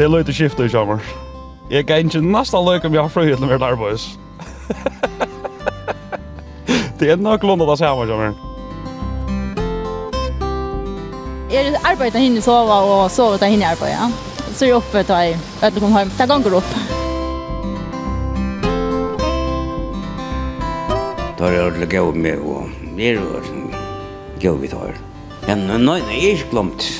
Det er løyte skiftet i sommer. Jeg kan ikke nesten løyke om jeg har frihet til mer arbeids. Det er nok lønne det samme, sommer. Jeg arbeider henne sova og sover til henne arbeid, ja. Så er jeg oppe til jeg ødelig kommer hjem. Det ganger opp. Da er jeg ødelig gav med, og jeg er ødelig gav med tar. Men nå er jeg ikke glemt.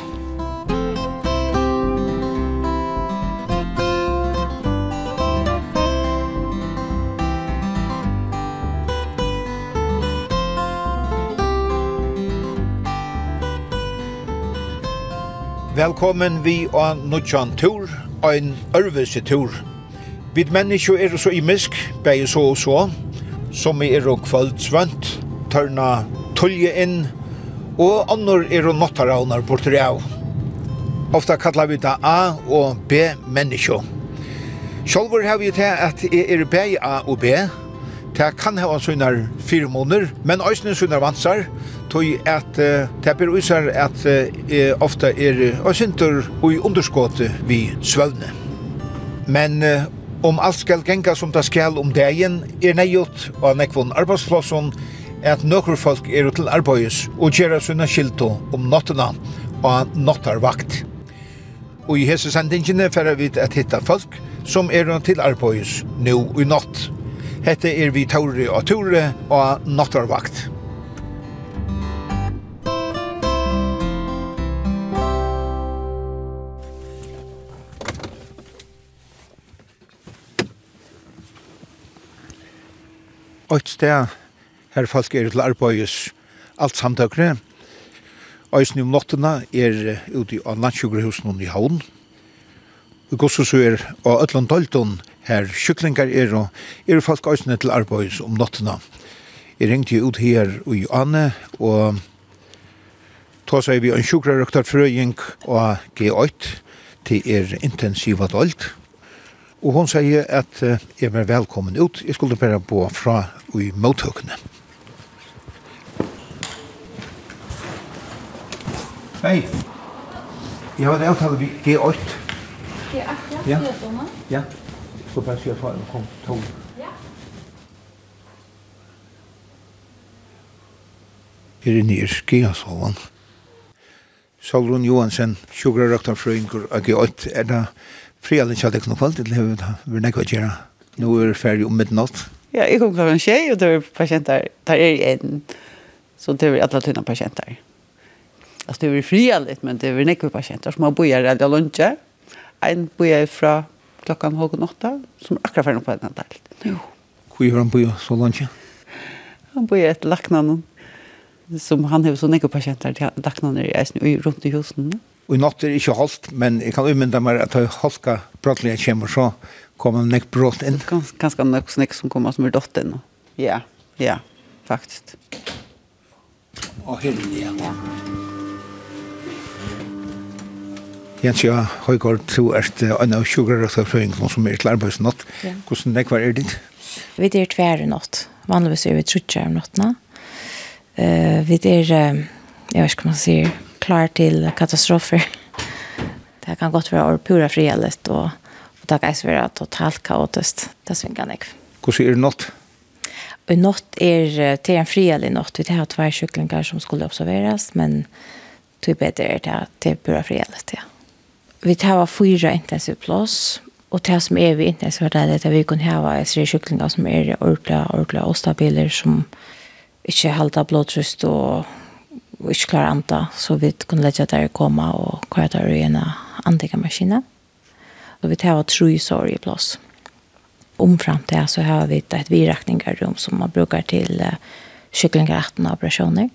Velkommen vi og Nudjan Tur, ein ørvelse tur. Vi mennesker er så imisk, begge så og så, som er og kvöldsvønt, tørna tulje inn, og annor er og nottaravnar bortre av. Ofta kallar vi det A og B mennesker. Sjolvor har vi til at jeg er B, A og B, Det kan hava sånne fire måneder, men òsne sånne vansar, tog at det ber usar at ofta er og syntur og i underskått vi svøvne. Men om alt skal genga som det skal om dagen er neiot og nekvon arbeidsplassen at nokkur folk er til arbeids og gjerra sunna skilto om nottena og nottarvakt. Og i hese sendingene færre vi at hitta folk som er til arbeids nå i natt. Hette er vi Tauri og Ture og Nottarvakt. eit sted her folk er til arbeids alt samtøkene. Eisen om nottena er ute av landsjukkerhusen i havn. Vi går så er av Øtland Dalton her kyklingar er og er folk eisen til arbeids om nottena. Jeg ringte ut her i Anne og ta seg vi en sjukkerrøktar frøying og G8 til er intensiva dalt. Og hon sier at uh, jeg var velkommen ut. Jeg skulle bare bo fra i mottøkene. Hei. Jeg har en avtale vi G8. G8, ja. Ja. Jeg skulle bare si at jeg kom tog. Ja. Her er nye skiasovan. Solrun Johansen, sjugrarøktarfrøyngur og G8, er det Fredag kjølte ikke noe kvalt, det vil vi nekva gjøre. Nå er det ferdig om midnatt. Ja, jeg kom klokken tjej, og det er patienter, der er en, så det er alle tynne patienter. Altså det er frialligt, men det er nekva patienter som har bojer eller lunsje. En bojer fra klokkan halv åtta, som er akkurat ferdig på en del. Jo. Hvor gjør han bojer så lunsje? Han bojer etter laknanen som han har så nekka patienter til dagene i eisen og rundt i husen. Og i natt er det ikke holdt, men jeg kan umynda meg at jeg holka brottelig kommer, så kommer nek brott inn. Gans, ganske nok snakk som kommer som er dott inn. Ja, ja, faktisk. Og hyllene, ja. Ja. Jens, ja, Høygaard, du er en av 20 som er til arbeidsnatt. Hvordan nekvar er ditt? Vi er tverre natt. Vanligvis er vi trutje om nattene. Ja eh vi är jag vet inte man säger klar till katastrofer. Det kan gott vara pura frihet och och det kan vara totalt kaotiskt. Det svingar nek. Hur ser det något? Och något är till en frihet något. Vi har två kycklingar som skulle observeras men det är bättre det til pura frihet. Ja. Vi tar fyra intensiv plås Og det som er vi intensiv er det at vi kan ha tre kycklingar som er ordentlig ordla og stabiler som ikke halda blodtrust og, og ikke klare anta, så vi kunne lette der komme og klare der i en antikamaskine. Og vi tar tre sår i plass. Omfram til så har vi et virakningarum som man brukar til uh, kycklingatten 18 operasjoner.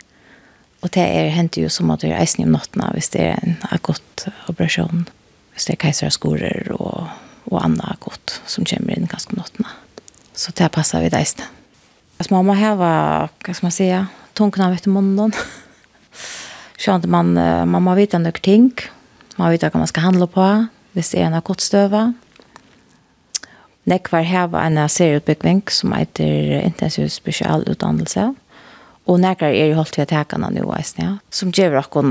Og det er hentet jo som at det er eisen i nattene hvis det er en akkurat operasjon. Hvis det er keiserskorer og, og annet akkurat som kommer inn ganske om. Så det passer vi eisen. Alltså mamma här var, vad ska man säga, Tonknar vet munnen. Så att man mamma vet ändå ting. Man vet vad man ska handla på. Hvis det er en kortstöva. Nek var her var en serieutbyggving som heter intensiv spesialutdannelse. Og nekker er jo holdt vi at hekene nå, ja. som gjør dere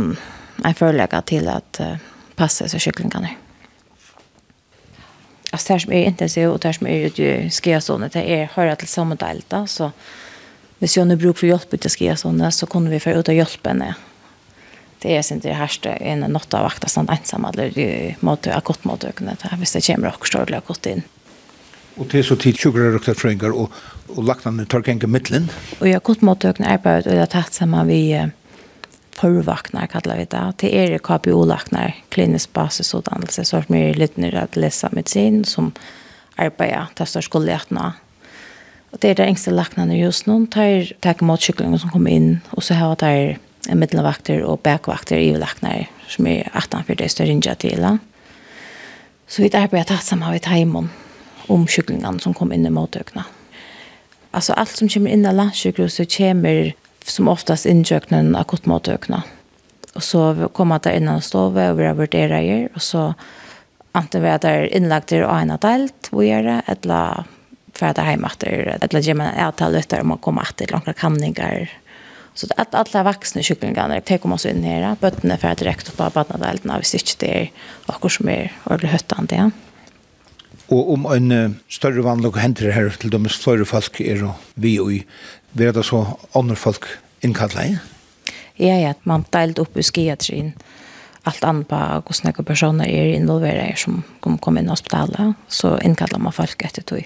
en forlegger til at uh, passe seg kyklingene alltså det som är intensivt och det som är ju ska så det är höra till samma del då så hvis jag nu bruk för hjälp ut ska så så kunde vi få ut och hjälpa henne. Det är sen det härste en natt av vakta sånt ensam eller mot att gott mot öknen det här visst det kommer också större gott in. Och det är så tid tjugrar rukta frängar och, och lagt han tar känka mittlen. Och jag gott mot öknen är på att det har tagit samman vid förvaknar kallar vi det. Det är KPO-laknar, klinisk basisutdannelse, så att vi är lite nere att läsa medicin som arbetar till störst skollätna. Och det är det ängsta laknarna just nu. Det är matkycklingar som kommer in och så har det en mittelvakter och bäkvakter i laknar som är 18 för det större inja till. Så vi arbetar tillsammans vid hemmen om kycklingarna som kommer in i motökna. Alltså allt som kommer in i landsjukhuset kommer som oftast innkjøkene en akutt måtøkene. Og så kommer det innan stove, og vi har vært eier, og så enten vi er der innlagt til å ha delt, hvor gjør det, eller for at det hjemme etter, eller gjør man et tal etter om å komme etter langt kanninger. Så det er alle vaksne kyklingene, de kommer også inn her, bøttene for direkte på badnadeltene, hvis ikke det er akkurat som er ordentlig høttende igjen. Ja. Og om en større vanlig henter her til de større folk er vi og vi vil det så andre folk innkalla i? Ja, ja, man deilt opp i skiatrin allt annat på hur noen personer är involverade som kommer komma in i hospitalet, så inkallar man folk etter tog.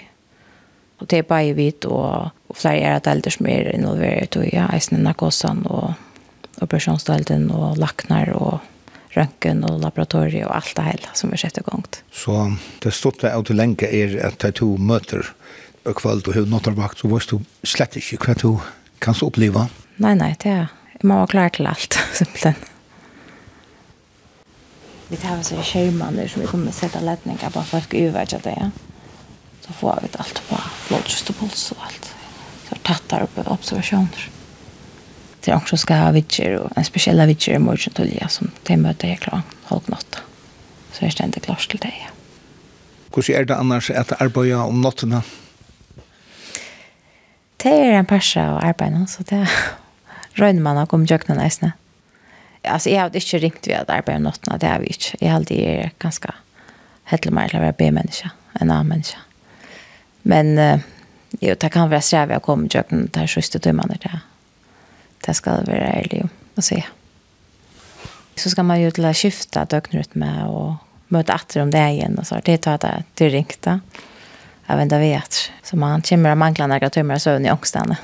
Og det er bare vidt, og, och flera är at äldre som er involveret tog, ja, eisen i narkosan og operasjonsdelten og laknar og röntgen och laboratorier och allt det här som vi sätter igång. Så det stort är att länka är att ta två möter och kväll och hur något vakt så måste du slett inte vad du kan så uppleva. Nej, nej, det är man var klar till allt simpelthen. Vi tar oss i skärmarna som vi kommer sätta ledningar på folk att det. Så får vi allt på blodkist och puls och allt. Så tattar upp observationer det är också ska ha vitcher och en speciella vitcher i morgon till jag som det möter jag klar halv natt. Så jag ständigt klart till det. Hur är det annars att arbeta om natten? Det är en persa och arbeta så det rönner man och om jökna nästan. Alltså jag har inte ringt vid att arbeta om natten, det har vi inte. Jag har alltid är ganska hettlemar till att vara B-människa, än A-människa. Men jo, det kan vara strävig att komma i jökna där sista timmarna det. Det ska vara ærlig att se. Så ska man ju till att skifta dögnrytme och möta atter om det igen och så. Det tar det till ringt da. Jeg vet ikke vet. Så man kommer att mangla några tømmer og søvn i ångstene.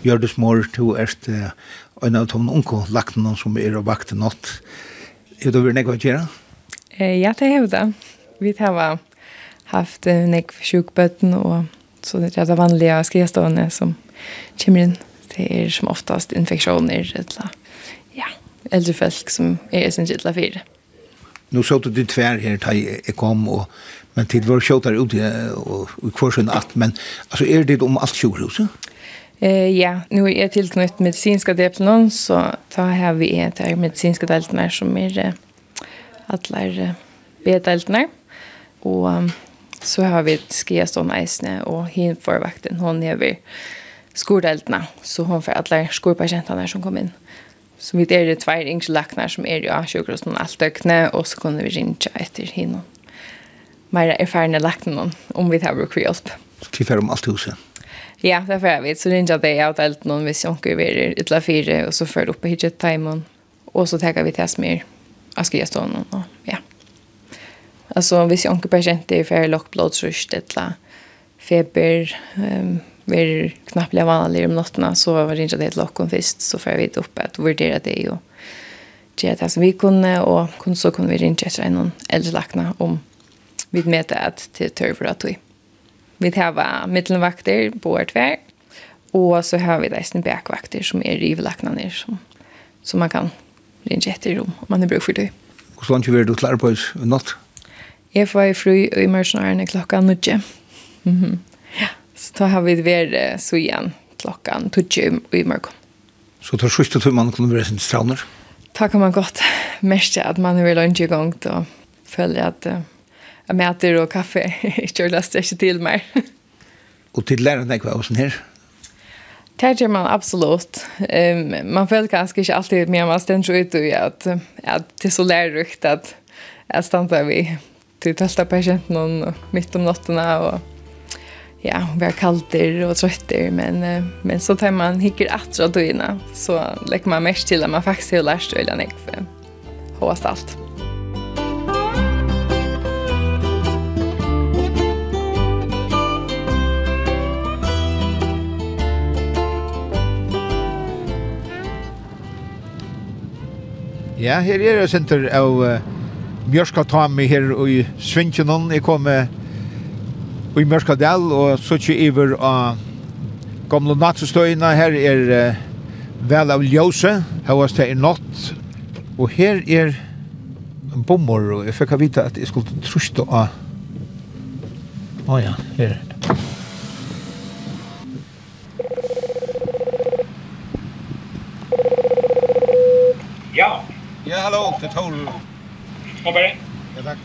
Gjørdus mor, du erst en av de unko lagt som er og vakte natt. Er det vært nekva kjera? Ja, det er det. Vi tar haft en ek sjukbøtten og så det er det vanlige skrivstående som kommer inn. Det är som oftast infeksjoner eller ja, eldre folk som er sin gittla fire. Nu så du tvär her da jeg kom och men tid var skjutar ut och i kursen att men alltså är det om alt sjukhuset? Eh ja, nu är jag tillknut medicinska delen så tar här vi är till medicinska delen som är alla är B-delen och så har vi ett sånn eisene, och hin förvakten vakten, är hever skordeltene, så hon får alla skorpasientene som kom in. Så vi är det tvær yngre som är ju sjukhus någon allt ökne och så kunde vi rinja etter och Mer erfarna lakner om vi tar bruk för hjälp. Så vi om allt huset? Ja, det får for vet. Så rinja det av delt någon hvis jeg ikke vil utla fire, så för upp på hidget timen, Och så tenker vi til som av skriestånden, och ja. Alltså hvis jag onkel patient är för lågt blodtryck eller feber ehm ver knappt leva vanlig om natten så var det inte det locken först så får vi upp att värdera det ju. Det som vi kunde och kunde så kunde vi ringa efter någon äldre lackna om vi mätte att till tur att vi. Vi har mittelvakter på vårt väg och så har vi nästan bakvakter som är ner som som man kan ringa efter om man är bruk för det. Hur långt vi är du klar på natt? Jeg får i fru i mørsnaren klokka nødje. Mm -hmm. ja. Så da har vi vært så igjen klokka nødje i mørken. Så tar siste tur man kunne være sin straner? Da kan man godt merke at man er vel ikke i gang og føler at uh, mater og kaffe ikke laster ikke til mer. og til lærerne ikke var også her? Det gjør man absolutt. Um, man føler kanskje ikke alltid mer man stender ut i at, at det er så lærerikt at jeg standa vi till tälta patienten mitt om nätterna och ja, vi var kalter och trötter men men så tar man hickar att så så lägger man mest till att man faktiskt har lärt sig eller för hoppas allt. Ja, her er det senter av uh, Mjørska ta meg her i Svinkjenon. Jeg kom i Mjørskadel og så ikke iver av gamle nattestøyene. Her er uh, vel av ljøse. Her var det i natt. Og her er en bomber. Og jeg fikk vite at jeg skulle truste av... Å oh, ja, her er det. Ja. Ja, hallo, det er Tor. Håper Ja, takk.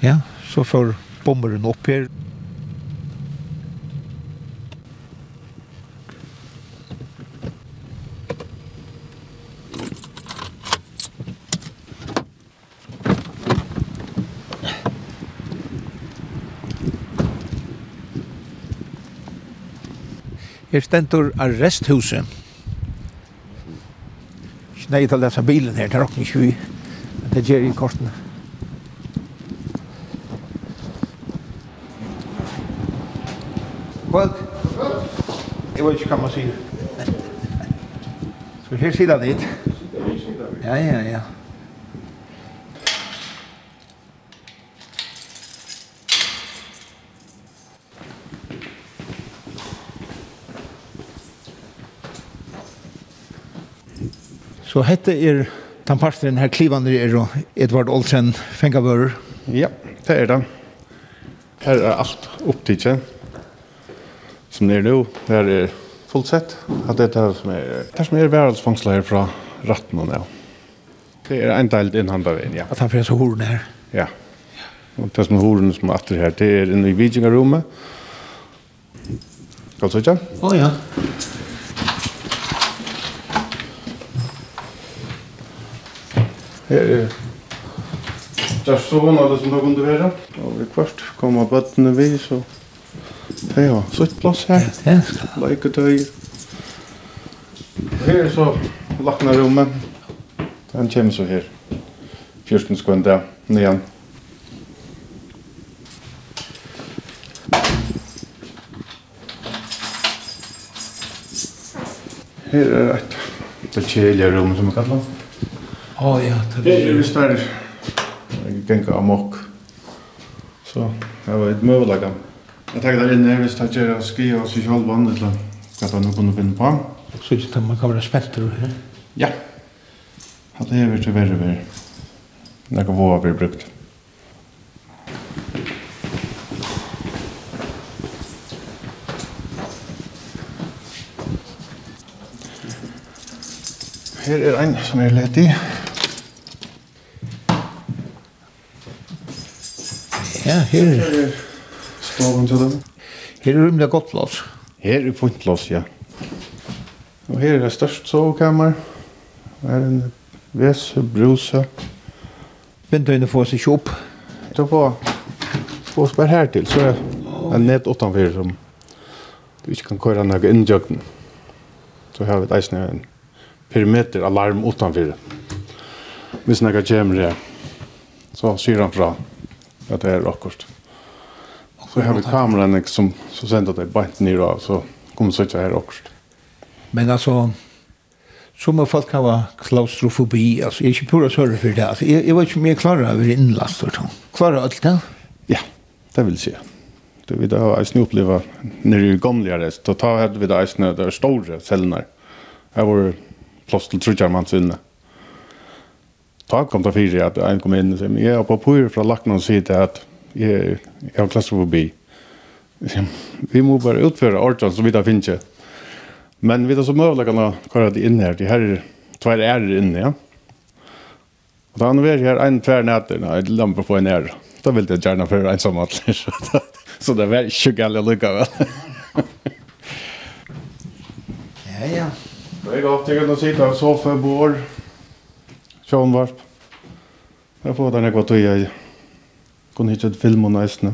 Ja, så får bommeren opp her. Her stendur arresthuset ikke nøy til å lese bilen her, det er åkken ikke vi. Men det gjør i kortene. Kvöld. Jeg vet ikke hva man sier. Så her sier det litt. Ja, ja, ja. Så hette er den her klivande er Edvard Olsen Fengavører. Ja, det er det. Her er alt opptidsen som er nå. Her er fullt sett at det er som er, det som er værelsfangsler fra ratten og nå. Det er en del innhandla veien, ja. At han fyrir så horen her. Ja. Og det som er horen som er atter her, det er inne i vikingarommet. Kan du se ikke? Å ja. Her er Just så hon hade som då kunde vara. Og vi kvart kommer bøttene vi så. Hej ja, så ett plats här. Like det her er så lakna rommet. Den kommer så här. Fjörsten skvända nyan. Her er et. Det kjelige rum som vi kallar det. Å ja, det är ju större. Jeg tänker amok. Så, jag var et möjlighet. Jeg tenker der inne, hvis det er ski og sig selv vann eller vad han nu kunne finne på. Så inte att man kan vara spettor här? Ja. Att det är väl verre. över. När kan vara vi brukt. Her er en som er ledig. Ja, her er... Spaven til dem. Her er rymlig godt plass. Her er fint plass, ja. Og her er det størst sovekammer. Her er en vese, bruse. Vindøyene får seg ikke opp. Så på, Få oss bare her til, så er det ned utenfor som du ikke kan køre noe inndjøkken. Så har vi et eisne en perimeter alarm utenfor. Hvis noe kommer her, så sier han fra att det är rockkost. Och så har vi kameran som så sent att det bant ner av så kommer så här rockkost. Men alltså som folk kan vara klaustrofobi, alltså jag är inte pura sörre för det. Alltså, jag, jag var inte mer klar över inlast. Klar allt det? Ja, det vill säga. Det vi då har ju uppleva när det gamla rest. Då tar vi det där stora cellerna. Jag var plåstel trutjar man sinne ta kom ta fyrir at ein kom inn og sier, jeg er på pyr fra lakna og sier at jeg, jeg har klaustrofobi. Vi må bare utføre artan som vi da finner Men vi da så møvla kan ha det inn her, de her tvær er inne, ja. Og da han var her en tvær nætter, nei, et lampe på en er. Da ville jeg gjerne føre ensam atler, så, det var ikke gale lykka vel. ja, ja. Det er godt, jeg kan sitte av sofa, bord, Sjånvarp. Jeg får den ekva tog jeg kunne hitte et film og næsne.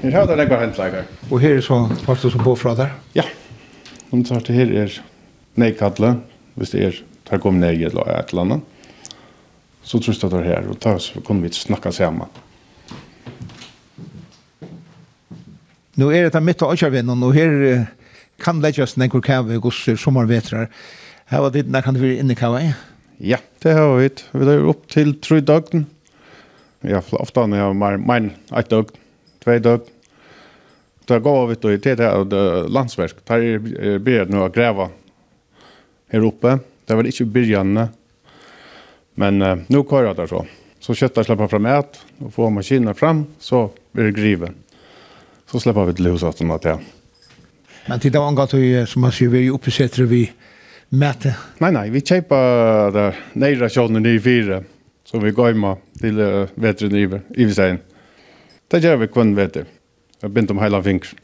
Her har den ekva hentleikar. Og her er så parter som bor fra der? Ja. Om tar til her er neikadle, hvis det er tar kom neig eller et eller annet. Så tror jeg det er her, og tar så kunne vi snakka sammen. Nu er det mitt av Økjarvinnen, og her kan leggjast nekker kave i gosser sommervetrar. Her var det, der kan du være inne kave, ja? Ja, det har vi. Vi er opp til tre døgn. Ja, ofte har jeg mer enn ett døgn, tve døgn. Det går vi til det er landsverk. Der er bedre nå å greve her oppe. Det var ikke begynnende. Men uh, nå kører det så. Så kjøttet slipper fram et, og får maskinen fram, så blir det grivet. Så slipper vi til huset til det. Men til det var en gatt som man sier, vi er oppe setter vi... Uh, mäte? Nej, nej. Vi köper där nära tjonen i fyra. Så vi går med till uh, vetren i vi Ivisägen. Det gör vi kvann vetter. Jag bint om hela fingers.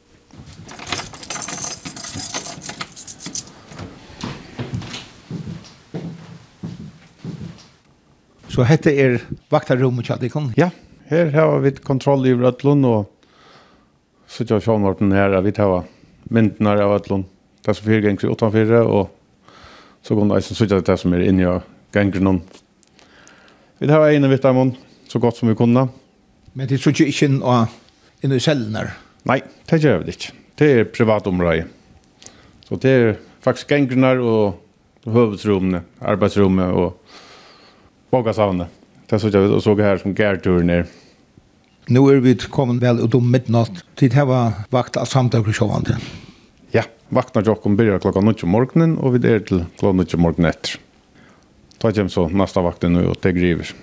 Så hette er vaktarrommet kjallt ikon? Ja, her har vi kontroll i Rødlund og situasjonen vår her. Vi tar myndene av Rødlund. Det er så fire ganger utenfor og så går du så det som er inne og ganger noen. Vi tar en vitt av så godt som vi kunne. Men det sitter ikke inn og inn i cellen her? Nei, det gjør vi ikke. Det er privat område. Så det er faktisk gangerne og hovedsrommene, arbeidsrommet og bogasavnet. Det sitter vi og så her som gærturen er. Nu er vi kommet vel ut om midnatt. Tid her var vakt av samtidig sjåvande. Ja. Ja, vakna jokken byrjar klokka 9 om morgenen, og vi er til klokka 9 om morgenen etter. Ta kjem så nästa vakten nu og det griver.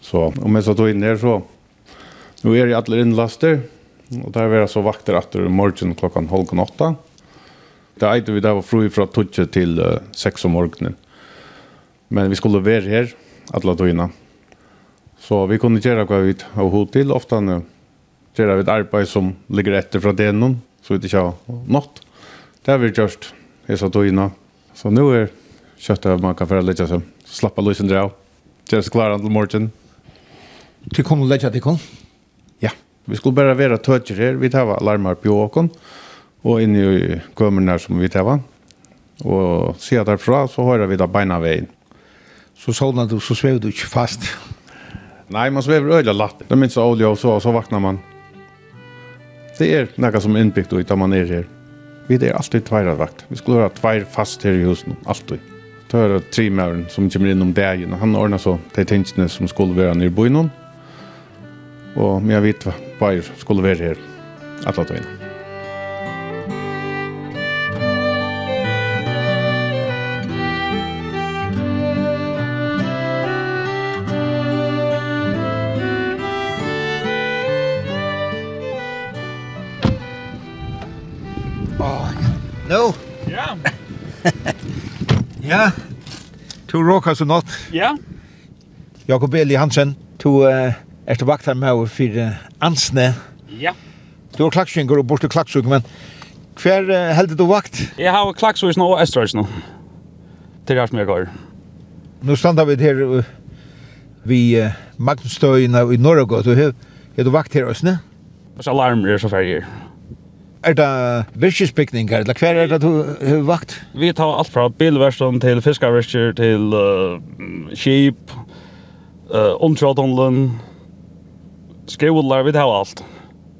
Så om jeg så tog inn her så, nå er jeg alle innlaster, og der er så vakter etter morgen klokka halv åtta. Det eide vi der var fru fra tog til uh, 6 om morgenen. Men vi skulle være her, alle togene. Så vi kunne gjøre hva vi har hod til, ofte gjøre vi et arbeid som ligger etter fra det noen, så vet jag nått. Det har vi gjort. jeg sa då. Så nu er köttet man kan föra litt, så slappa lösen dra. Just til till Til kom og lägga til kom. Ja, vi skulle bare være toucher her. Vi tar alarmar på åken, og inn i kommunerna som vi tar. Og se derfra, så hører vi da beina veien. Så sådana du så svev du ikke fast. Nei, man svever øyla latt. Det minst jag og så, så vaknar man det er noe som innbygd og i man er her. Vi er alltid tveiradvakt. Vi skulle ha tveir fast her i husen, alltid. Det er tre mæren som kommer inn om dagen, og han ordner så de tingene som skulle være nere på innom. Og jeg vet hva bare skulle være her, alle tøyene. Ja. To rockar så nått. Ja. Jakob Eli Hansen, to uh, er til her med for uh, Ansne. Ja. Du har klaksvinger og bort til klaksvig, men hver uh, heldig du vakt? Jeg har klaksvig nå og estrøys nå. Til det som jeg går. Nå standa vi her uh, vi uh, Magnusstøyna i Norge, du har du vakt her, Østne? Og så alarmer er så ferdig her. Er det virkesbygninger, eller hver er det du har vakt? Vi tar alt fra bilversten til fiskarverster til uh, skip, uh, omkjørdhandelen, skoler, vi tar alt.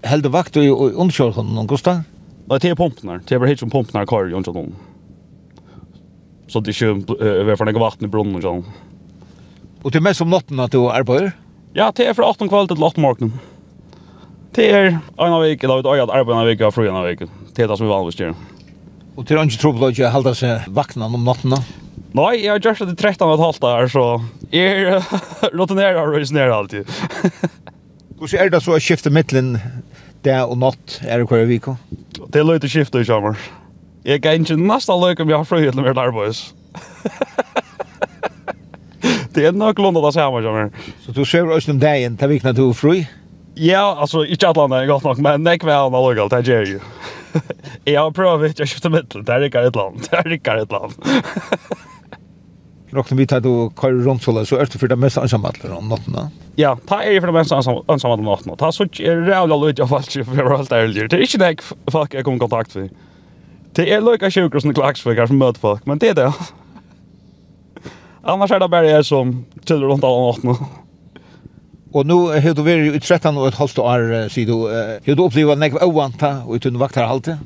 Held du vakt i omkjørdhandelen, Gustav? Nei, det er pumpene. Det er bare helt som pumpene er kar i omkjørdhandelen. Så det er ikke uh, vi får noe vatten i brunnen og sånn. Og det er mest om natten at du arbeider? Ja, det er fra 18 kveld til 8 morgenen. Det er en av vik, eller et øye arbeid en av vik og fru en av vik. Det er det som vi vanligvis gjør. Og til ikke tro på at jeg halda seg vakna om natten da? Nei, jeg har gjort det til 13 og et halvt der, så jeg er rotinerer og røysnerer alltid. Hvordan er det så å skifte midtelen det og natt er det hver vik? Det er løy til skifte i sommer. Jeg kan ikke nesten løy om jeg har fru til mer arbeids. det er nok lønne det samme, Så du søver også om dagen, til vikna du er fru? Ja. Ja, alltså inte att landa godt nok, men det kvar han det gjør jeg jo. Jag har provat jag köpte mitt där det ett land. det Där det ett land. Rockna vi tar då kör runt så så är det för det mest ensamma om natten. Ja, ta är det för det mest ensamma om natten. Ta så är det jävla lite av allt för helt där. Det är inte det folk jag kommer kontakt med. Det är lika sjukar som klaxfickar som möter folk, men det är det. Annars är det bara jag som tillruntar om natten. Og nu har du vært i 13 og et halvt år, sier du. Har du opplevd nekv avvanta og i tunne vaktarhalte?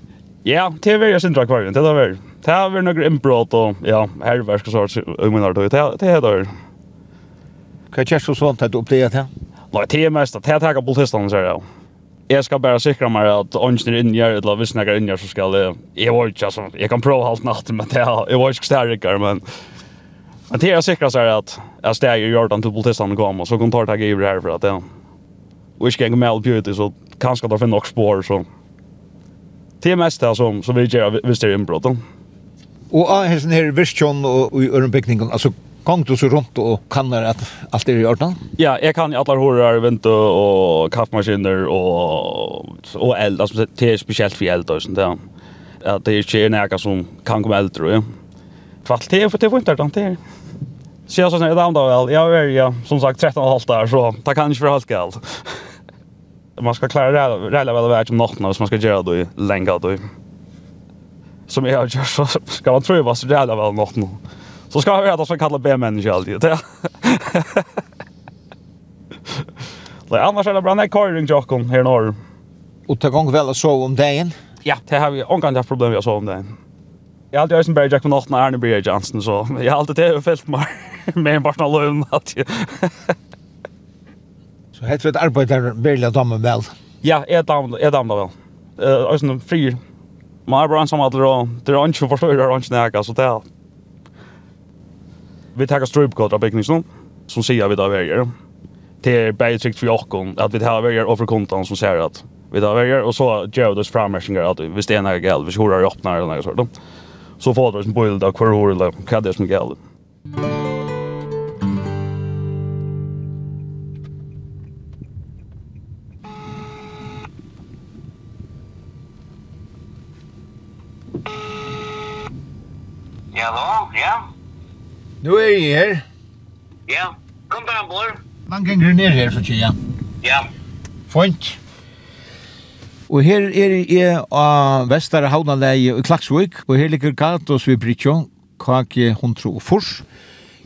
Ja, det har vært jeg sindra kvarjen, det har vært. Det har vært noen innbrott og ja, herverk og sånt, og min har det har vært. Hva er kjærst og sånt at du opplevd det? Nei, det er mest, det har takket politistene, sier jeg. Jeg skal bare sikra meg at ånden er inngjør, eller hvis jeg er inngjør, så skal jeg... Jeg vet ikke, altså, jeg kan prøve halvt natt, men det er... Jeg vet ikke sterkere, men... Men det är säkert så här att jag stäger i Jordan till politistan kom och så kom tar tag i det här för att ja. Och jag ska gå med all beauty så kanske det finns några spår så. Det mest det som, som vi gör visst det är inbrott. Och ja, här är Virstion och i Örnbyggningen, alltså Kong du så runt och kannar att allt är i orden? Ja, jag kan alla horrar, vinter och kaffemaskiner och, och eld. Alltså, det är speciellt för eld och sånt där. Ja, det är inte några som kan komma eld, tror jag. Kvalitet för det får inte det är. Så jag sa sånn, det väl, jag är ja, som sagt 13 och halvt där så det kan inte för halvt galt. Man ska klara det väl väl väl om natten om man ska göra det länge då. Som jag gör så ska man tro vad så det väl natten. Så ska jag veta så kallar B-människa alltid. Det. Nei, annars är det bra, när køyring til här norr. Og ta gang vel å sove om dagen? Ja, det har vi omgang haft problem med å sove om dagen. Jag har alltid Øysenberg, Jack på natten, Arne Brie Jansen, så jag har alltid det felt meg mer enn barna løven at jo. Så hett vet arbeider velja damen vel? Ja, jeg damen, jeg damen vel. Eh, altså, fri, man er bare ensam at det er ikke forstår, det er ikke nækka, så det er... Vi tar strøpgått av bygningsnån, som sier vi da verger. Det er bare trygt for jokken, at vi tar verger og for kontan som ser at vi tar verger, og så gjør vi det frammersinger at hvis det er nækka galt, hvis horer åpner eller nækka sånt, så får vi en bøyld av hver horer eller hva det er som galt. Musikk Hallå, ja. Nu er jeg her. Ja, kom bara ombord. Man kan ner her, så tjeja. Ja. Fint. Og her er jeg av Vestare Havnaleie i Klaksvik, og her ligger Gatos ved Britjo, KG 100 og Fors.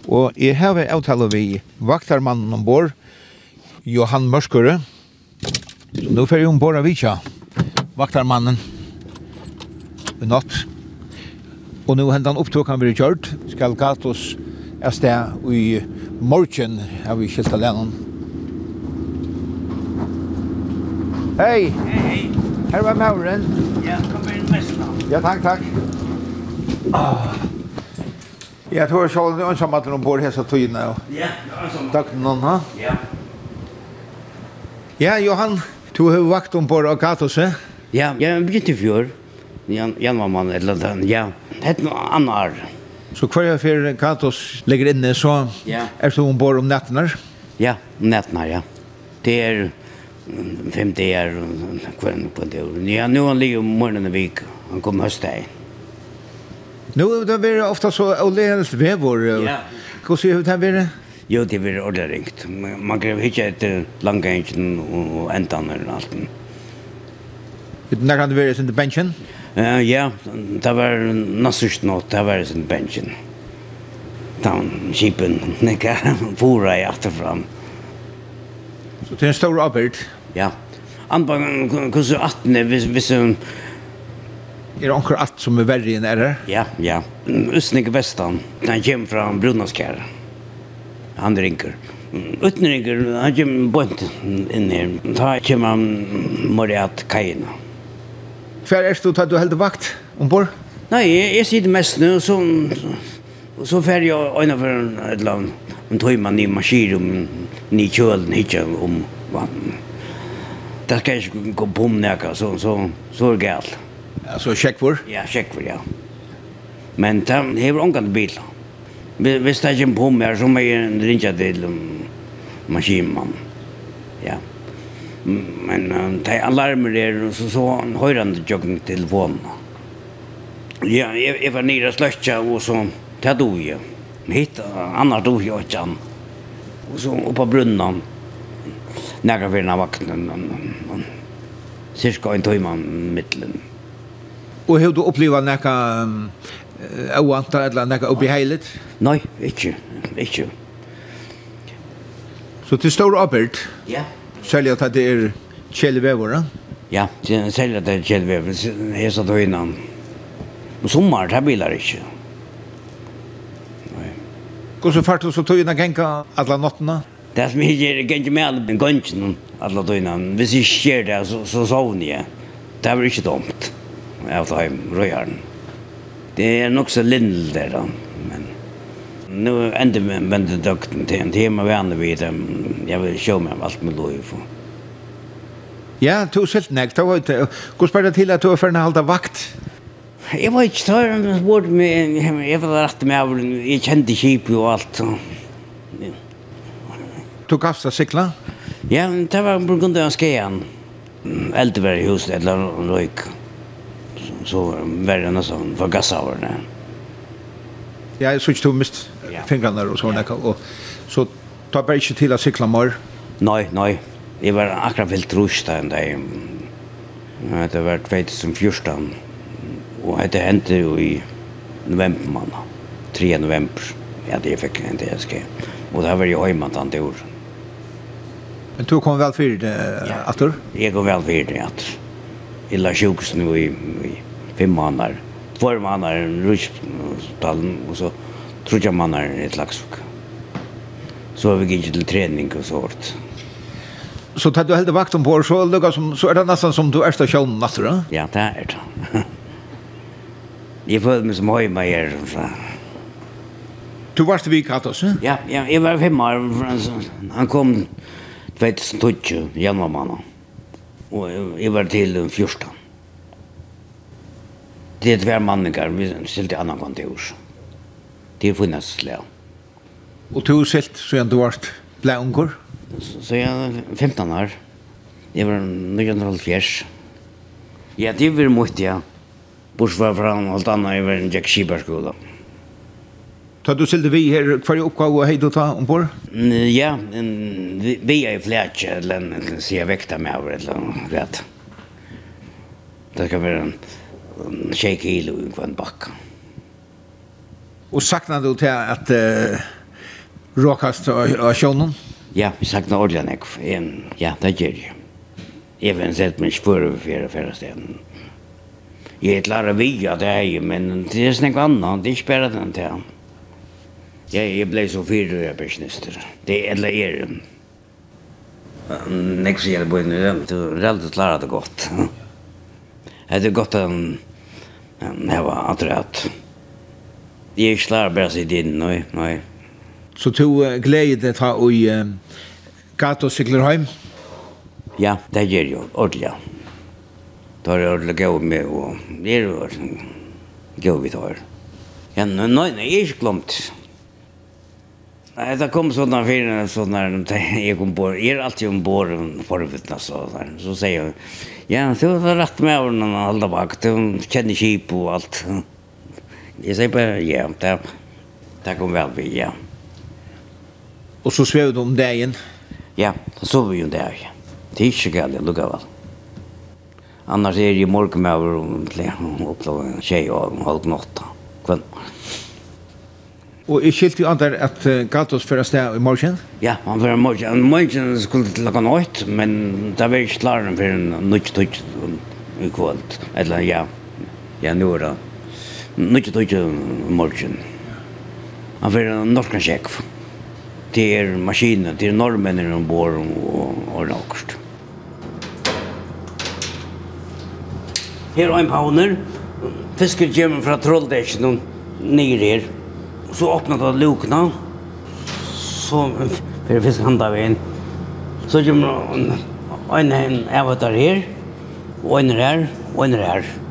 Og jeg har avtale vi vaktarmannen ombord, Johan Mørskøre. Så nå får jeg ombord av Vitja, vaktarmannen, i natt. Og nu hendan opptog han vi kjørt. Skal Gatos er sted i morgen har vi skilt alene. Hei! Hei, hei! Her var Mauren. Ja, kom inn mest nå. Ja, takk, takk. Ah. Jeg tror jeg så det ønsker at noen bor hese tøyene. Ja, ønsker meg. Takk noen, ha? Ja. Ja, Johan, du har vakt om på Gatos, eh? Ja, jeg begynte i fjord. Jan Jan var man eller den ja. Det Hett no annar. Så kvar för Katos ligger inne så ja. är så hon bor om nätterna. Ja, nätterna ja. Det är fem dagar kvällen på det. Ja, nu han ligger morgonen vik. Han kommer höstdag. Nu det blir ofta så olejens vevor. Ja. Hur ser det här vidare? Jo, det blir ordentligt ringt. Man kan hitta ett langgängen och ändan eller allt. Det kan det vara sin pension? Ja. Ja, ja, det var nassust nåt, det var sin bensin. Tan, kipen, nekka, fora i atterfram. Så det er en stor arbeid? Ja. Anbangen, hvordan 18 hvis hvis, um Er det anker alt som er verre enn er her? Ja, ja. Østnik Vestan, han kommer fra Brunaskjær. Han ringer. Utenringer, han kommer bort inn her. Da kommer han moriat kajene. Hver er du tatt du heldur vakt ombord? Nei, jeg, jeg sitter mest nu, så, så, så fer jeg øyne for en, et eller annet. En tøyma ny maskir om ny kjølen, ikke om vann. Det skal ikke gå på om nekka, så, så, så er det galt. Ja, så sjekk for? Ja, sjekk for, ja. Men det hever ångan bil. Hvis det er ikke på om her, så må jeg ringe til um, maskinmannen men um, de alarmer er, så så han høyrande jogging telefonen. Ja, jeg, jeg var nere sløtja, og så, det dog jeg. Hitt, annar dog jeg ikke han. Og så oppa brunnan, nægra av vakten, cirka en tøyman mittlen. Og har du upplivað nekka óantar eller nekka ubeheiligt? Nei, ikkje, ikkje. Så til stor arbeid? Ja. Yeah. Særlig at det er kjelvever, da? Ja, særlig at det er kjelvever. Jeg satt og innan. På sommeren, det bilar ikke. Hvordan fart du så tøyna genka alla nottena? Det som jeg gjør, jeg kan ikke med alle gønnsene alle togene. Hvis jeg skjer det, så, så sovner jeg. Det er vel ikke dumt. Jeg tar hjem røyaren. Det er nok så lindel der da. Nu ändå men vände doktorn till en tema vände vid dem. Jag vill show mig allt med lov. Ja, du selt nek, du vet, hvordan spør det til at du er ferdig halda vakt? Jeg var ikke tør, men spurte meg, jeg var rett med av, jeg kjente kjip og alt. Så. Du gavst deg sikla? Ja, det var på grunn av skeian. Eldre var i huset, eller røyk. Så var det nesten for gassaverne. Ja, jeg synes du mist fingrarna och såna ja. och så tar bara inte till att cykla mer. Nej, nej. Det var akkurat vilt rusht där där. Ja, det var 2014 och det hände ju i november månad. 3 november. Ja, det fick jag inte jag ska. Och det var ju hemma tant år. Men du kom väl för det ja. att du? Jag kom väl för det att illa sjukhus nu i, i fem månader. Två månader i Rysdalen och så trutja mannar i Laksvik. Så har vi gitt til trening og så hårt. Så tar du heldig vakt om på, så, lukka, som, så er det nesten som du er til sjålen natter, da? Ja, det er det. jeg føler meg som høyma her, Så. Du varst vi katt også? Ja, ja, jeg var fem år. Han kom 2012, januar måned. Og jeg var til 14. Det er tver manninger, vi stilte annan kontor. Ja Det er funnet slag. Og du har sett så du var ble unger? Så jeg er 15 år. Jeg var 1970. Ja, det var mye, ja. Bortsett fra alt annet, jeg var en Jack Skiberskola. Ta du silde vi her, hva er oppgave hei du ta ombord? Ja, vi er i flætje, eller en sier vekta med over, eller noe rett. Det skal være en tjej kilo i en bakka. Og sakna du til at uh, råkast av sjånen? Ja, vi sakna ordentlig nek. En, ja, det gjør gör jag. Även sett mig spår over fjerde fjerde ställen. Jeg er klar av via det här, men det er snakk annan, Det er ikke bare den til. Jeg, jeg ble så fyra jag pensjonister. Det er eller er. Nek så gäller på en röm. Du är alltid klarat det godt. Det er godt at han var attrakt. Jeg er ikke klar bare å sitte inn, nei, nei. Så du uh, gleder deg ta og i uh, gato sykler hjem? Ja, det gjør jo, ordentlig, ja. Da er det ordentlig gav med, og det er jo ordentlig gav vi tar. Ja, nei, nei, nei, jeg er ikke glemt. Nei, det kom sånne fire, sånne, jeg kom på, jeg er alltid om ombord forvittna, så, så sier jeg, ja, du har rett med over den halda bak, du kjenner kjip og alt. Ja. Jeg sier bare, ja, det, det kom vel vi, ja. Og så svev du om dagen? Ja, så sov vi jo om dagen. Det er ikke galt, lukka vel. Annars er det morgen med over om en tjej og halv nåtta, Kvann. Og jeg skilte jo andre at uh, Gatos fyrir sted i morgen? Ja, han fyrir morgen. Morgen skulle til lakka nøyt, men det var ikke klaren for en nødt nøyt nøyt nøyt nøyt nøyt ja, nøyt nøyt nøyt nøyt nødt til ikke morgen. Han var en norsk sjekk. Det er maskiner, det er norrmennene ombord og, og nokst. Her er en pauner. Fisken kommer fra trolldesjen ned her. Så åpnet han lukene. Så fyrir fisken handa veien. Så kommer en, en, en, avatar her. Og en, er her, og en, er her. en,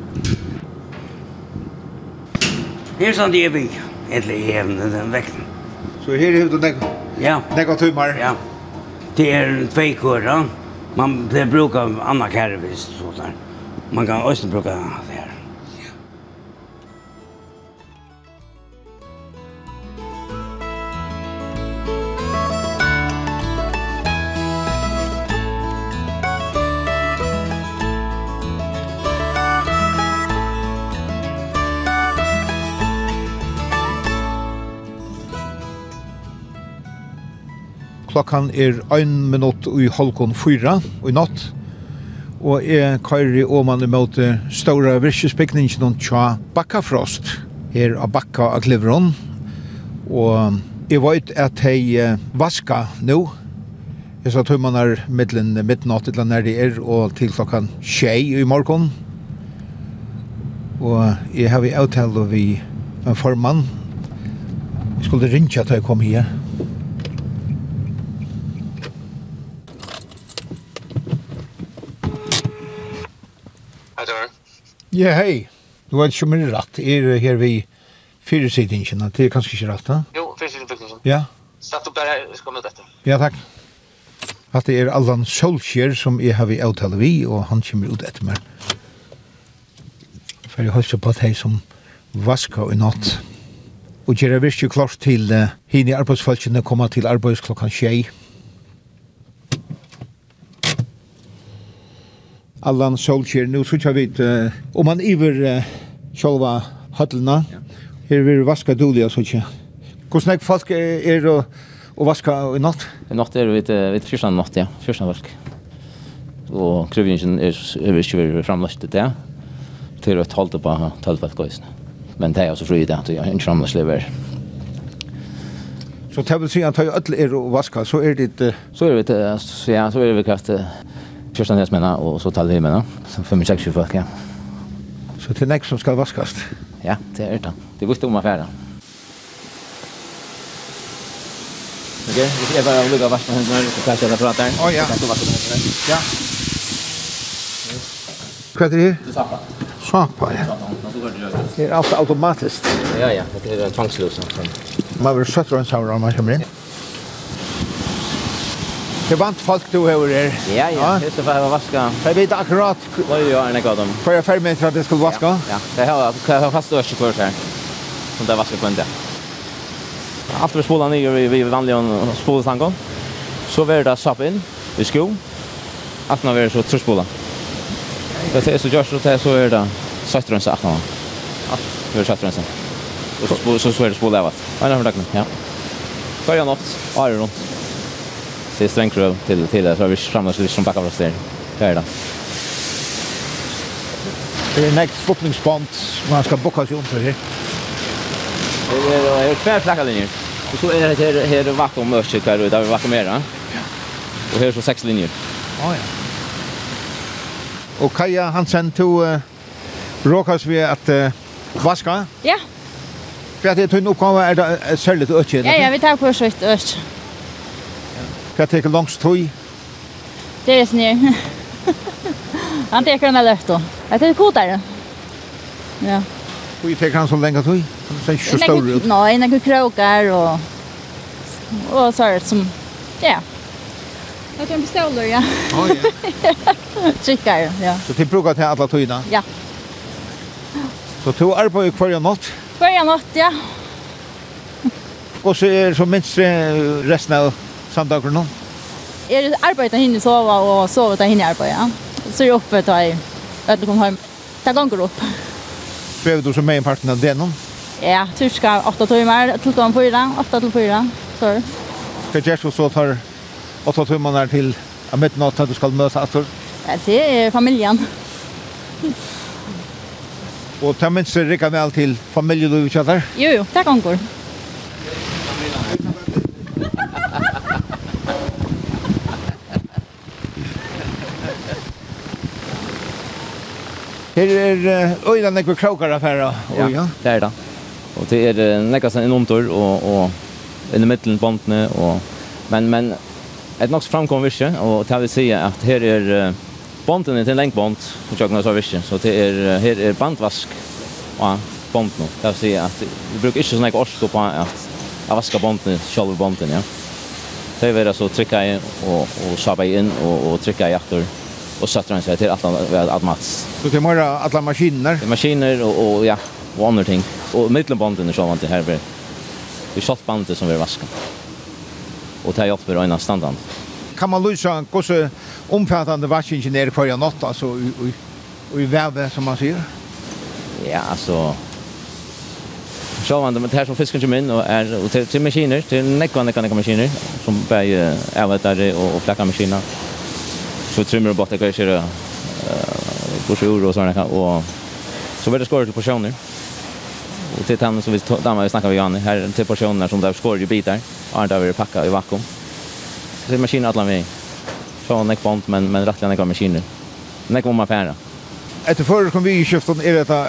Her er sånn det er vi, Egentlig i den vekten. Så her er du nek ja. Nekka tummar? Ja. Det er tvei kører. Man bruka anna kære hvis sånn. Man kan også bruka det her. klokkan er 1 minutt i halvkon 4 i natt, og jeg kører i om i imot ståre virkesbygningen og tja Bakkafrost her av Bakka av Klivron, og jeg vet at jeg vaska nå, Jeg sa tog man er middelen midnatt eller når det er, og til klokkan tjei i morgon. Og jeg har vi avtale vi en formann. Jeg skulle rinja til jeg kom her, Ja, hei. Du vet ikke om det er rett. Er det her vi fyresidingen? Det er kanskje ikke rett, da? Jo, fyresidingen. Ja. Satt opp der, jeg skal møte etter. Ja, takk. At det er Allan Solskjær som jeg har vi avtale vi, og han kommer ut etter meg. For jeg har så på at hei som vaska i natt. Og gjør jeg virkelig klart til uh, henne i arbeidsfølgene kommer til arbeids arbeidsklokkan tjei. Allan Solskjær, nå så vi uh, om han iver uh, sjølva hattelna, ja. her vil vaska dåliga så ikke. Hvordan er folk er å, å vaska i natt? I natt er vi til fyrstan natt, ja, fyrstan valg. Og kruvingen er, er ikke vært framlagt til det, til å talte på tølvvalgøysene. Men det er også fri i det, at jeg ikke framlagt lever Så det vil si at alle er å vaska, så er det... Så er det, ja, så er vi kvart... Kjørstan jeg mener, og så taler vi med Så 5-6 folk, ja. Så det er nek som skal vaskast? Ja, det er det. Det visste om affæra. Ok, vi jeg bare lukker vaskna hendene, så kan jeg kjøre fra der. Å ja. Ja. Hva er det her? Det er sapa. Sapa, ja. Det er alt automatisk. Ja, ja. Det er tvangsløsene. Man vil søtter en sauer om man kommer inn. Ja. Det vant folk du har her. Ja, ja, det er for å vaska. Jeg vet akkurat... Hva gjør jeg av dem? For jeg er ferdig med at jeg skulle vaska? Ja, det har fast du ikke kurs her. Som det er en kvende. Alt vi spola nye vi vanlige spolestangon. Så var det sapp inn i sko. Alt nå vi det så truspola. Det er så gjørs, og det er så er det søttrønse alt nå. Alt var søttrønse. Og så er det spola av alt. Ja, ja, ja. Hver gang oft, og er rundt. Det är strängt röv till, till det. Så vi framåt så vi som backar oss där. Det är det. Det är nästa fotningsband man ska bocka sig under till här. Det är, det är tvär flacka linjer. Och så är det här, här vakt om mörket där ute, där vi va? Ja. Och här är så sex linjer. Ja, ja. Och Kaja Hansen, du uh, råkas vi att uh, vaska? Ja. För att det är en uppgave är det särskilt ökje? Ja, ja, vi tar på särskilt ökje. Hva er det langs tøy? Det er snir. han teker den løft då. Jeg teker kodare. Ja. Hvor jeg teker han så lenge tøy? Han ser ikke så stor ut. Nei, noen krokar og... Og så er det som... Ja. Jeg kan beståler, ja. Å, ja. Trykker, ja. Så de bruker til alle tøyene? Ja. Så du arbeider hver natt? Hver natt, ja. Og så er det så minst resten av samdager nå? Jeg arbeider henne sove og sove til henne arbeid, ja. Så er jeg oppe til jeg ødelig kommer hjem. Det ganger opp. Bever du så med i parten av det nå? Ja, turska 8 timer, 2 timer på 4, 8 til 4, så. Hva gjør du så tar åtta timer her til av midnatt at du skal møte Astor? Ja, det er familien. og ta minst rikker vel til familielivet kjøtter? Jo, jo, det ganger. Her er øyla nekve krokar affæra. Ja, ja, det er det. Og det er nekka sen innomtor og, og i middelen båndene. Og, men, men et nok framkom vi ikke, og det vil si at her er båndene til en lengbånd, og tjokkene så vi så det er, her er bandvask og båndene. Det vil si at vi bruker ikke sånn ekve orsk på at jeg vasker båndene, sjølve båndene, ja. Det vil være så trykka i og, og sabba inn og, og trykka i aktor. Ja och satte den sig till att att mats. Så det är mera alla maskiner. Det maskiner och och ja, och andra ting. Och mittelbanden så man det här blir. Vi satt bandet som vi vaskar. Och det är uppe i ena standard. Kan man lösa en kosse omfattande vaskingenier för jag natt alltså i i i värde som man ser. Ja, alltså Så man det här som fisken kommer in och är och till, till maskiner, till nekvanekvanekmaskiner som bär avvätare och, och fläckarmaskiner så trimmer och botten kanske eh går och sådana kan och så blir det skåret till portioner. Och till tannen som vi dammar vi snackar vi Janne här till personer som där skor ju bitar. Arnt över packa i vakuum. Så är maskinen alla med. Så en ekpont men men rättligen en maskiner. När kommer man färra? Etter förr kom vi i köften är detta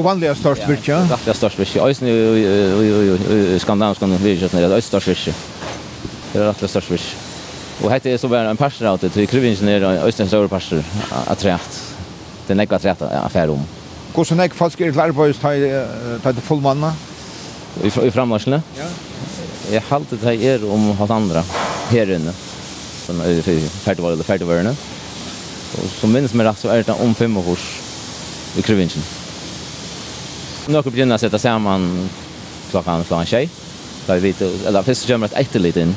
vanliga störst virka. Vanliga störst virke. Oj nu skandinaviska virke när det är störst virke. Det är rättligen störst virke. Och hette är så bara en pastor åt det. Vi kräver ingenjör och östens stora pastor att rätt. Det är att rätt affär om. Hur så näck falsk är klar på just här ta det full manna. I i frammarschen. Ja. Jag halt det här är om hans andra här inne. Som är färdig var det färdig var det. Och som minns mig rätt så är det om fem år i Krivinchen. Nu kan begynna sätta samman klockan klockan tjej. Där vi vet, eller först kommer ett ättelit in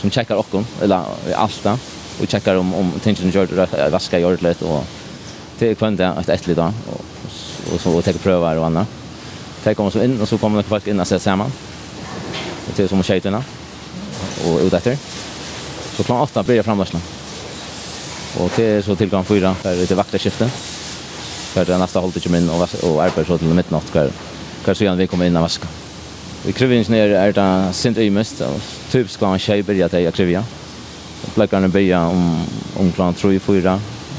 som checkar och eller Alta och checkar om om tingen gör vaska gör det och till kvant att ett litet då och så och ta prövar och annat. Det kommer så in och så kommer det folk in och sätter samman. Det är som skejterna och ut efter. Så klockan 8 blir framvarslan. Och det är så till fyra 4 för det vakta skiftet. För det nästa hållet kommer in och och arbetar så till midnatt kvar. Kanske igen vi kommer in och vaska. Vi krivingenjører er det sint ymest, typisk klant tjej byrja til jeg krivja. Plakkarna byrja om, om klant 3-4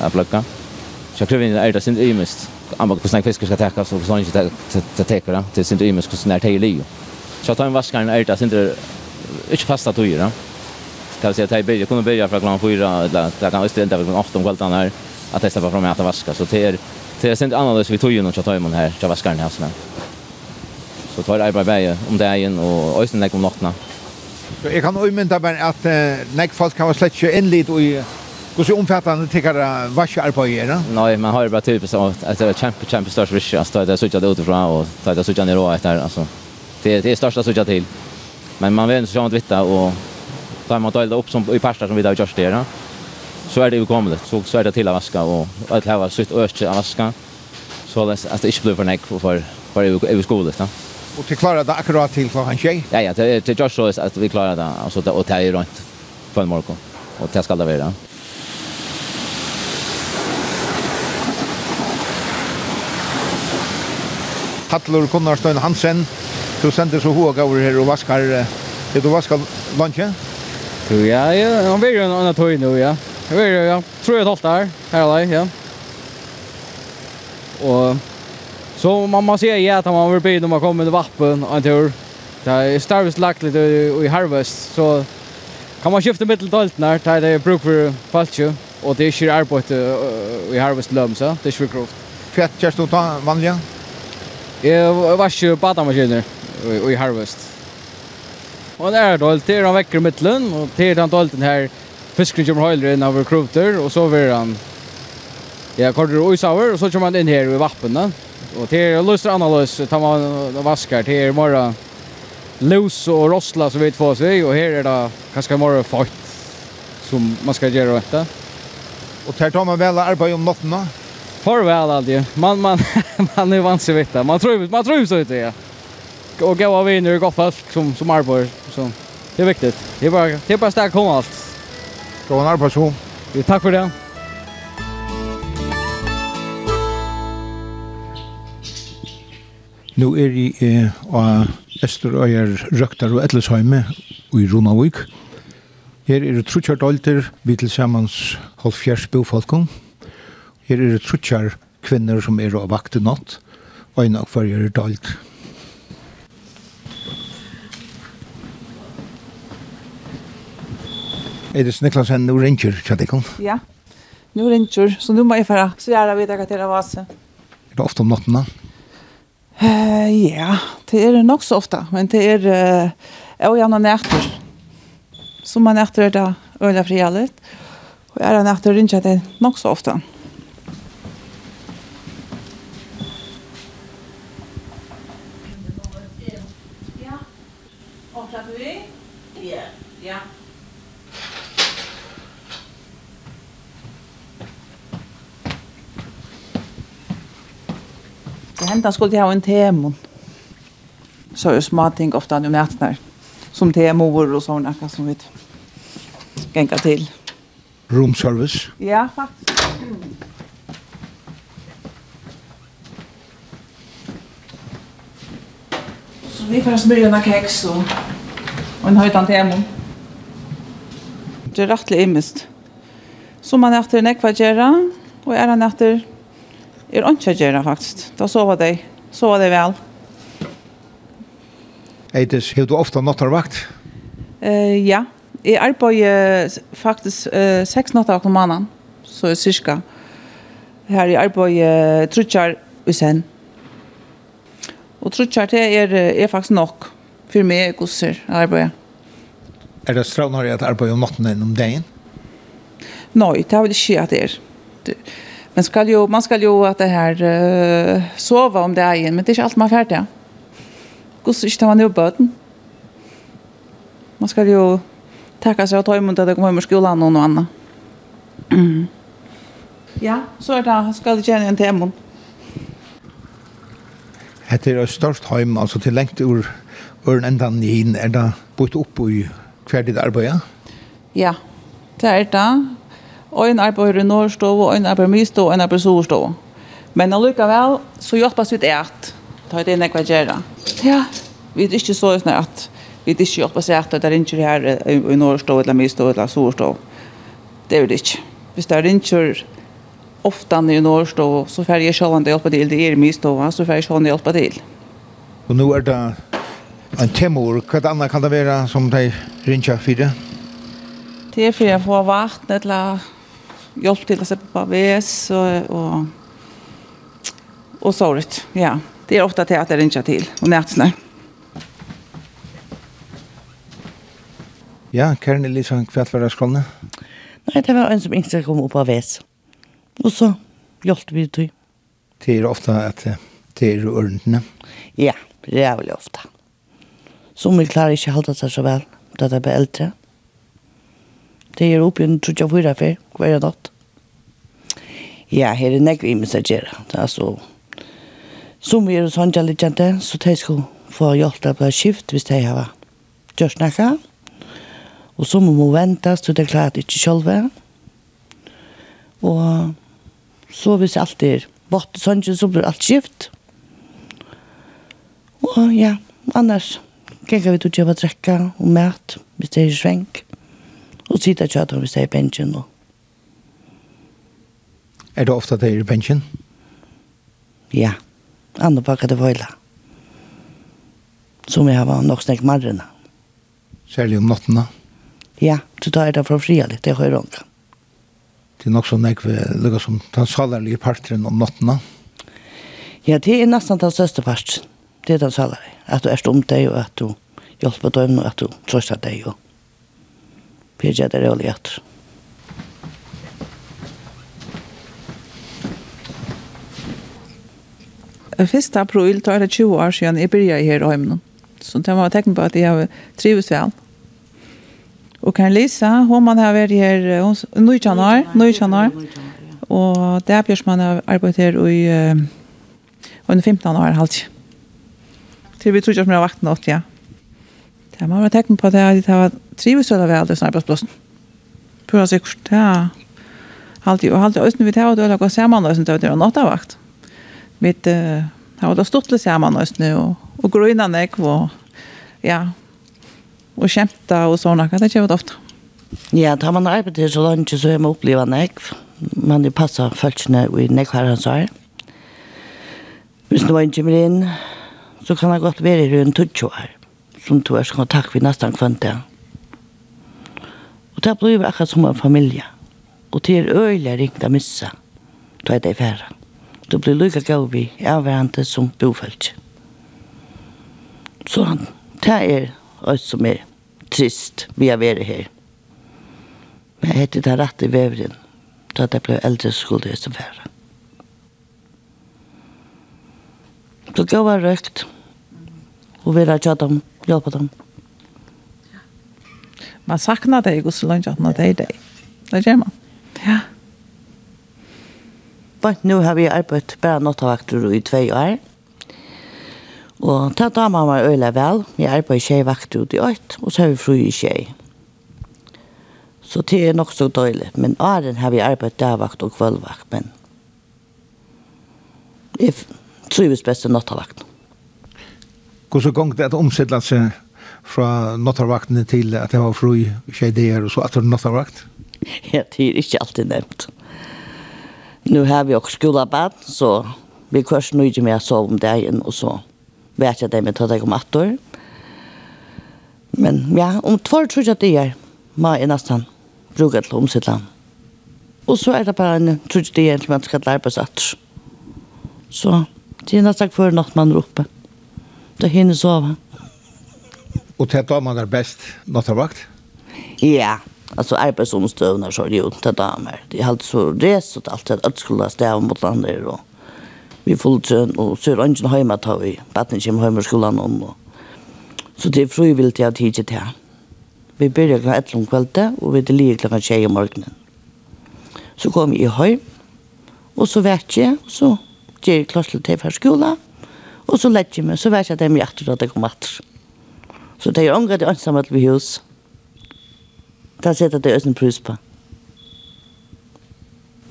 er plakka. Så krivingenjører er det sint mist. Anbaka på snakk fiskar skal teka, så på snakk ikke teka det, til sint mist hvordan er det i li. Så ta en vaskaren er det sint ikke fasta tøyra. Det vil si at jeg byrja, kunne byrja fra klant 4, eller det kan enda vel 8 om kveldan her, at jeg slipper fram med at vaska. Så det er, det er sint annerledes vi tøyra, så tar man her, så vaskaren her, Så tar jeg arbeid om det dagen og øyne legger om nattene. Så jeg kan umynda meg at uh, nek folk kan slett ikke innlid i hvordan omfattende tikkere varsjearbeid er? Nei, man har bare typisk at det er kjempe, kjempe størst visje. Altså, det er suttet utifra og det er suttet ned etter. Altså, det, det er størst suttet til. Men man vet ikke om det vitte og tar man døyla upp som i parster som vi har gjort det. Så är det ju kommit så så är det till att vaska och att ha sitt öst att vaska. Så det att det inte blir för nek för för i skolan. Och till klara det akkurat till klockan tjej? Ja, ja, det, det just så att vi klarar det. Alltså, det och det är runt på en morgon. Och det ska det vara. Hattlur Gunnarstein Hansen, du sender så håga over her og vaskar, er du vaskar lunchen? Ja, ja, han blir jo en annan tøy nu, ja. Jeg blir jo, ja, tror jeg tolta her, her og ja. Og Så man måste säga att man vill bli när man kommer till vappen och en tur. Det är starvist lagt lite i harvest så kan man skifta mitt dolt när det är bruk för falchu och det är ju arbete i harvest lum så det är ju grovt. Fett just då vanliga. Jag var ju bada maskiner i harvest. Och där då det är han väcker mittlön och det är den dolten här fisken kommer högre än av kroter och så blir han Ja, kort ur och så kommer han in här i vappen då. Och det är lust analys tar man vaskar till er morgon. Los och rossla så vet vad sig och här är det kanske morgon fart som man ska göra detta. Och til tar man väl arbeid om natten. Farväl aldrig. Man man man är van sig. Man tror man tror så inte ja. Och gå av vinner og gott folk som som arbeid. så det är viktigt. Det er bara det er bara starkt kom allt. Gå en arbete så. Tack för det. Nu er i eh, av Østerøyer Røktar og Etlesheime i Ronavik. Her er det truttjart alter, vi til sammans halvfjers bofolkene. Her er det kvinner som er av vakte natt, og en av hver dolt. dalt. Er det Niklas en nu ringer, tjadikon. Ja, nu ringer, så nu må jeg fara. Så gjerne vet jeg til å vase. Er det ofte om natten da? Uh, ja, det er nok så ofte, men det er uh, jeg og gjerne nætter. Som man nætter er da øyne fri alt. Og er det nætter det nok så ofte. Ja. Ja. Ja. hända skulle jag ha en temon. Så är små ting ofta nu mätnar. Som temor och såna som vi gänga till. Room service? Ja, faktiskt. Så vi får smörja några kex och, och en höjtan temon. Det är rättligt immest. Så man äter en ekvagjera och är han äter er ikke gjerne faktisk. Da sover de. Sover de vel. Eides, har du ofte nattarvakt? Uh, ja, jeg arbeider faktisk uh, seks nattarvakt om måneden, så er cirka. Her jeg arbeider uh, trutjar i sen. Og trutjar det er, er faktisk nok for meg gosser arbeidet. Er det stravnere at arbeid om natten enn om dagen? Nei, det har vel ikke at det er. Det, Men skal jo, man skal jo at det her uh, sova om det er men det er ikke alt man er ferdig. Hvordan ikke tar man jo bøten? Man skal jo takke seg og ta imot at det kommer i skolen og noe annet. Mm. Ja, så er det, skal du kjenne en temon. Hette er størst heim, altså til lengt ur øren enda nien, er det bort opp i hver ditt arbeid? Ja, det er det en arbeider i Norrstov, og en arbeider i Mystå, en arbeider i Storstå. Men allikevel så hjelper vi til at ta det inn ekva gjøre. Ja, vi er ikke så sånn at vi er ikke hjelper seg at det er ikke her i Norrstov, eller Mystå, eller Storstå. Det er det ikke. Hvis det er ikke ofta i Norrstov, så får jeg selv om det hjelper til. Det er i Mystå, så får jeg selv om det hjelper til. Og nå er det en temor. Hva annet kan det være som de ringer fire? det? Er for å få vatten, eller hjälpt till att på VS och, och, och sorgligt. Ja, det är ofta teater inte till och nätsnö. Ja, Karen Elisa, kvart var det skålne? Nei, det var en som ikke kom opp av VS. Og så hjalp vi det til. Det er ofte at det er ordentene? Ja, det er veldig ofte. Som vi klarer ikke å holde seg så vel, da det blir eldre. Mm Det er oppe i en trutja fyra fyr, hver er natt. Ja, her er nekvi imes at gjøre. Altså, som vi er hos litt kjente, så de skal få hjelp til å bli skift hvis de har gjort snakka. Og så må man vente, så det er klart ikke sjølve. Og så hvis alt er vått sånn, så blir alt skift. Og ja, annars gikk vi til å kjøpe drekka og mat hvis det er svenk og sitte og kjøter hvis det er bensjen nå. Er det ofte at det er bensjen? Ja, andre pakker det vøyla. Som jeg har nok snakket marrene. Særlig om nattene? Ja, så tar jeg det fra fria litt, det hører omkring. Det er nok så nek vi lukker som den salerlige parteren om nattene. Ja, det er nesten den største parten. Det er den salerlige. At du er om deg, og at du hjelper dem, og at du trøster deg, og Vi gjør det rolig etter. Først april tar det 20 år siden jeg begynte her i Høymnen. Så det var tecken på at jeg har trives vel. Og kan Lisa, hun man har vært her, i er år, januar, år. Og det er bjørs man har arbeidet her i, under 15 år, halvt. Til vi tror ikke at vi har vakten åt, ja. Det man var tecken på det att det var trivs eller väl det snabbt plats. Pura sikkert, ja. Halt ju halt ösn vi tar då går samman ösn då det var nattavakt. Med eh har då stort lite samman ösn og, og gröna näck var ja. og skämta og sånne, det ju vara ofte. Ja, da man arbeider så langt, så er man opplevd näck. Man det passar fältsna i nek her han sa. Hvis noen kommer inn, så kan det godt være rundt 20 år som du er i kontakt med nesten kvann det. Og det blir akkurat som en familie. Og det er øyelig ringt å missa. Du er det i færa. Du blir lykka gav vi av som bofølg. Så han, det er oss som er trist vi har vært her. Men jeg heter det rett i vevren. Da det ble eldre skulle jeg som færa. Så gav jeg røkt. Og vi har tjatt om hjelpe dem. Man saknar det och så långt at man er dig. Det gjør man. Ja. Bant nu har vi arbeidt bare nattavakter i två år. Og ta damer var øyla vel. Vi arbeider i tjej vakt ut i øyt, og så har vi fru i tjej. Så det er nok så døylig. Men åren har vi arbeidt dagvakt og kvällvakt, men jeg trives best i nattavakten. Hvordan gong det at omsettla seg fra nattarvaktene til at jeg var fru i ideer og så at det etter nattarvakt? Ja, det er ikke alltid nevnt. Nå har vi også skolabad, så vi kørs nå ikke med å sove om dagen, og så vet jeg det med å ta om ett år. Men ja, om två tror jeg det er, må jeg nesten bruke til å omsette. Og så er det bare en tror jeg det er, man skal lære på satt. Så det er nesten for natt man er. Mm og hinne sova. Og til damer er best nattavakt? Ja, alltså arbetsomstövna så är det ju inte damer. Det är alltid så res och allt det att skulle stäva mot landet och vi fulltön och så är det ingen hemma tar vi. Batten kommer hem ur skolan om och så det är frivilligt jag tidigt det. Vi börjar klockan ett om kvällte och vi är lika klockan tjej om morgonen. Så kom jag hem och så vet jag och så ger jag klart till det här skolan Og så lette jeg meg, så vet jeg at jeg er med hjertet at jeg kom at. Så det er ångre det ønsomme til vi hus. Det er at det er en pris på.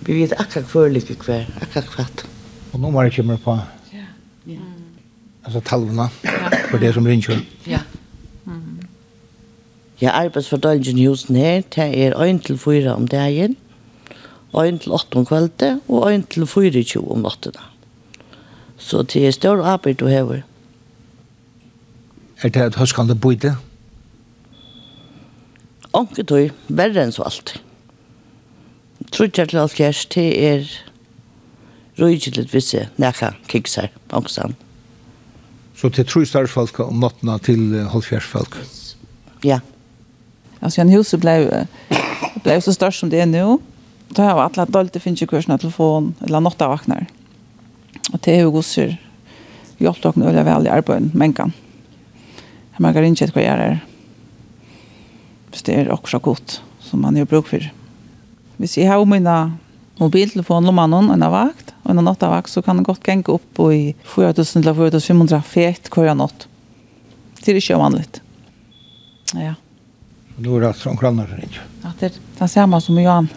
Vi vet akkurat hvor lykke hver, akkurat hvert. Og nå må jeg komme på ja. Altså talvene for det som ringer. Ja. Ja, arbeidsfordøyelsen i husen her, det er 1 til 4 om dagen, 1 til 8 om kveldet og 1 til 24 om nattene. Så det er større arbeid du hever. Er det et høstkande bøyde? Onke tog, verre enn så alt. Trudjar til alt fjers, det er røygilet visse nekka kiksar, ångstand. Så det er tru større om nattene til halvfjers folk? Ja. Altså, en huset blei, blei så størst som det er nå. Da har vi alle dølte finnes ikke kursen telefon, eller nattavaknar. Ja Og det er jo gosser hjelp dere nødvendig vel i arbeidet, men kan. Jeg merker ikke hva jeg er hvis det er akkurat godt som man har bruk for. Hvis jeg har mine mobiltelefon lommannen og en vakt, og en natt av vakt, så kan det godt genge opp i 4.000-4.500 fet hver natt. Det er ikke vanligt. Ja. Nå er det sånn kroner, ikke? Ja, det er det samme som Johan.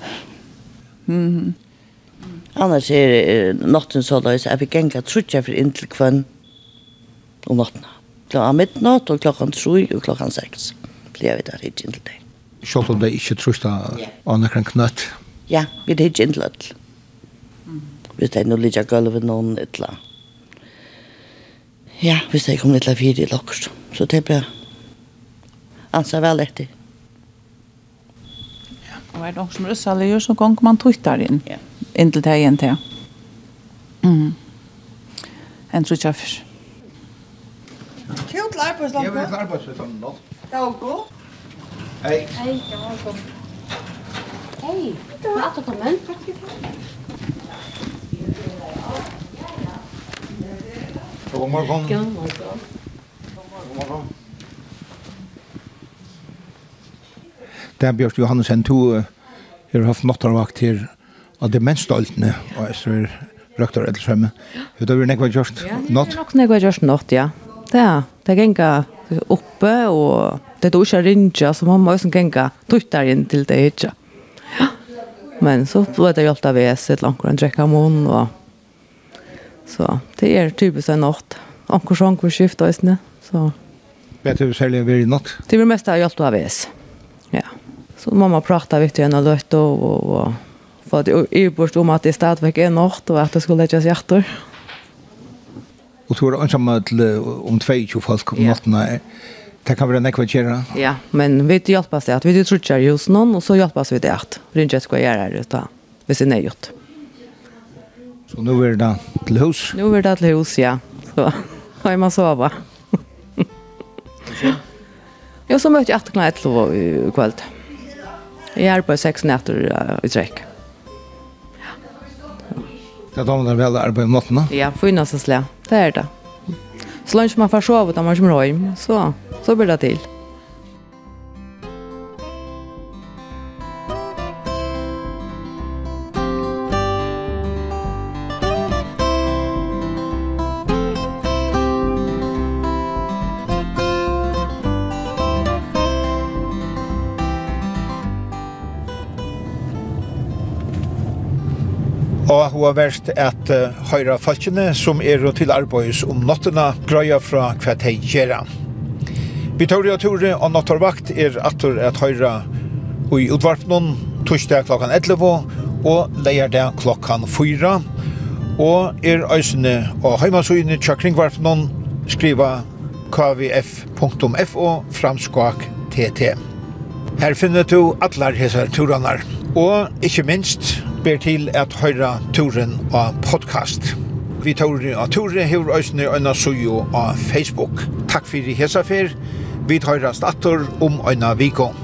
Mm -hmm. Annars er, er natten så løs jeg vi genga trutja for inntil kvann om natten. Klokka midnatt og klokkan tru og klokkan seks. Blir vi der hit inntil det. Selv om det ikke trutja anna kran knøtt? Ja, vi er hit inntil det. Vi er noe litt av gulvet noen ytla. Ja, hvis jeg kom litt av fire i lokker, så det blir ansa vel etter. Ja. Og er det noen som russer, eller gjør så gong man tuttar inn? Ja inntil det igjen til. Mm. En tror ikke først. Kjøtt arbeidslampe. Jeg vil ikke arbeidslampe nå. Dago. Hei. Hei, det var god. Hei, det var at du kom inn. God morgon. God morgen. God morgen. Det er Bjørk Johansen, du har haft nattarvakt her av de og jeg tror røkter eller svømme. Hva har vi nekva gjort natt? Det er nok nekva gjort natt, ja. Det er, det er genga oppe, og det er ikke rinja, så man må også genga tuttar inn til det ikke? Ja. Men så ble det hjulpet av veset, langt en drekka munn, og så det er typisk en natt. Anker sånn hvor skiftet, og så... Vet du særlig hva er i natt? Det er mest av hjulpet av veset, ja. Så mamma pratar vitt igjen og løtt og, og, og på att jag är bort om at det stadigvæk er något og at det skulle läggas hjärtor. Och så är det ensamma om 22 folk om natten. Det kan vara nekva kjera. Ja, men vi hjelpas det at vi tror trutjar hos noen, og så hjelpas vi det at vi ikke skal gjøre det da, hvis det er gjort. Så nå er det til hus? Nå er det til hus, ja. Så har man sova. Ja, så møtte jeg 18 klart til kveld. Jeg er på seks nætter i trekk. Det damer den vel arbeid om natten? Ja, finnes og slett. Det er det. Så langt man får sove, da man kommer hjem, så, så blir det til. avverst at uh, høyra falkene som er til arbeids om nottena grøya fra hva de gjør. Vittoria Ture og Nattorvakt er atur at høyra i utvarpnån torsdag klokkan 11 og leier det klokkan 4 og er øysene og heimasøyene tja kringvarpnån skriva kvf.fo framskak tt. Her finner du atler hese turanar og ikkje minst ber til at høyra turen av podcast. Vi tar av turen hever øysene øyne suju av Facebook. Takk fyrir hesa fer. Vi tar rast stator om øyne vikong.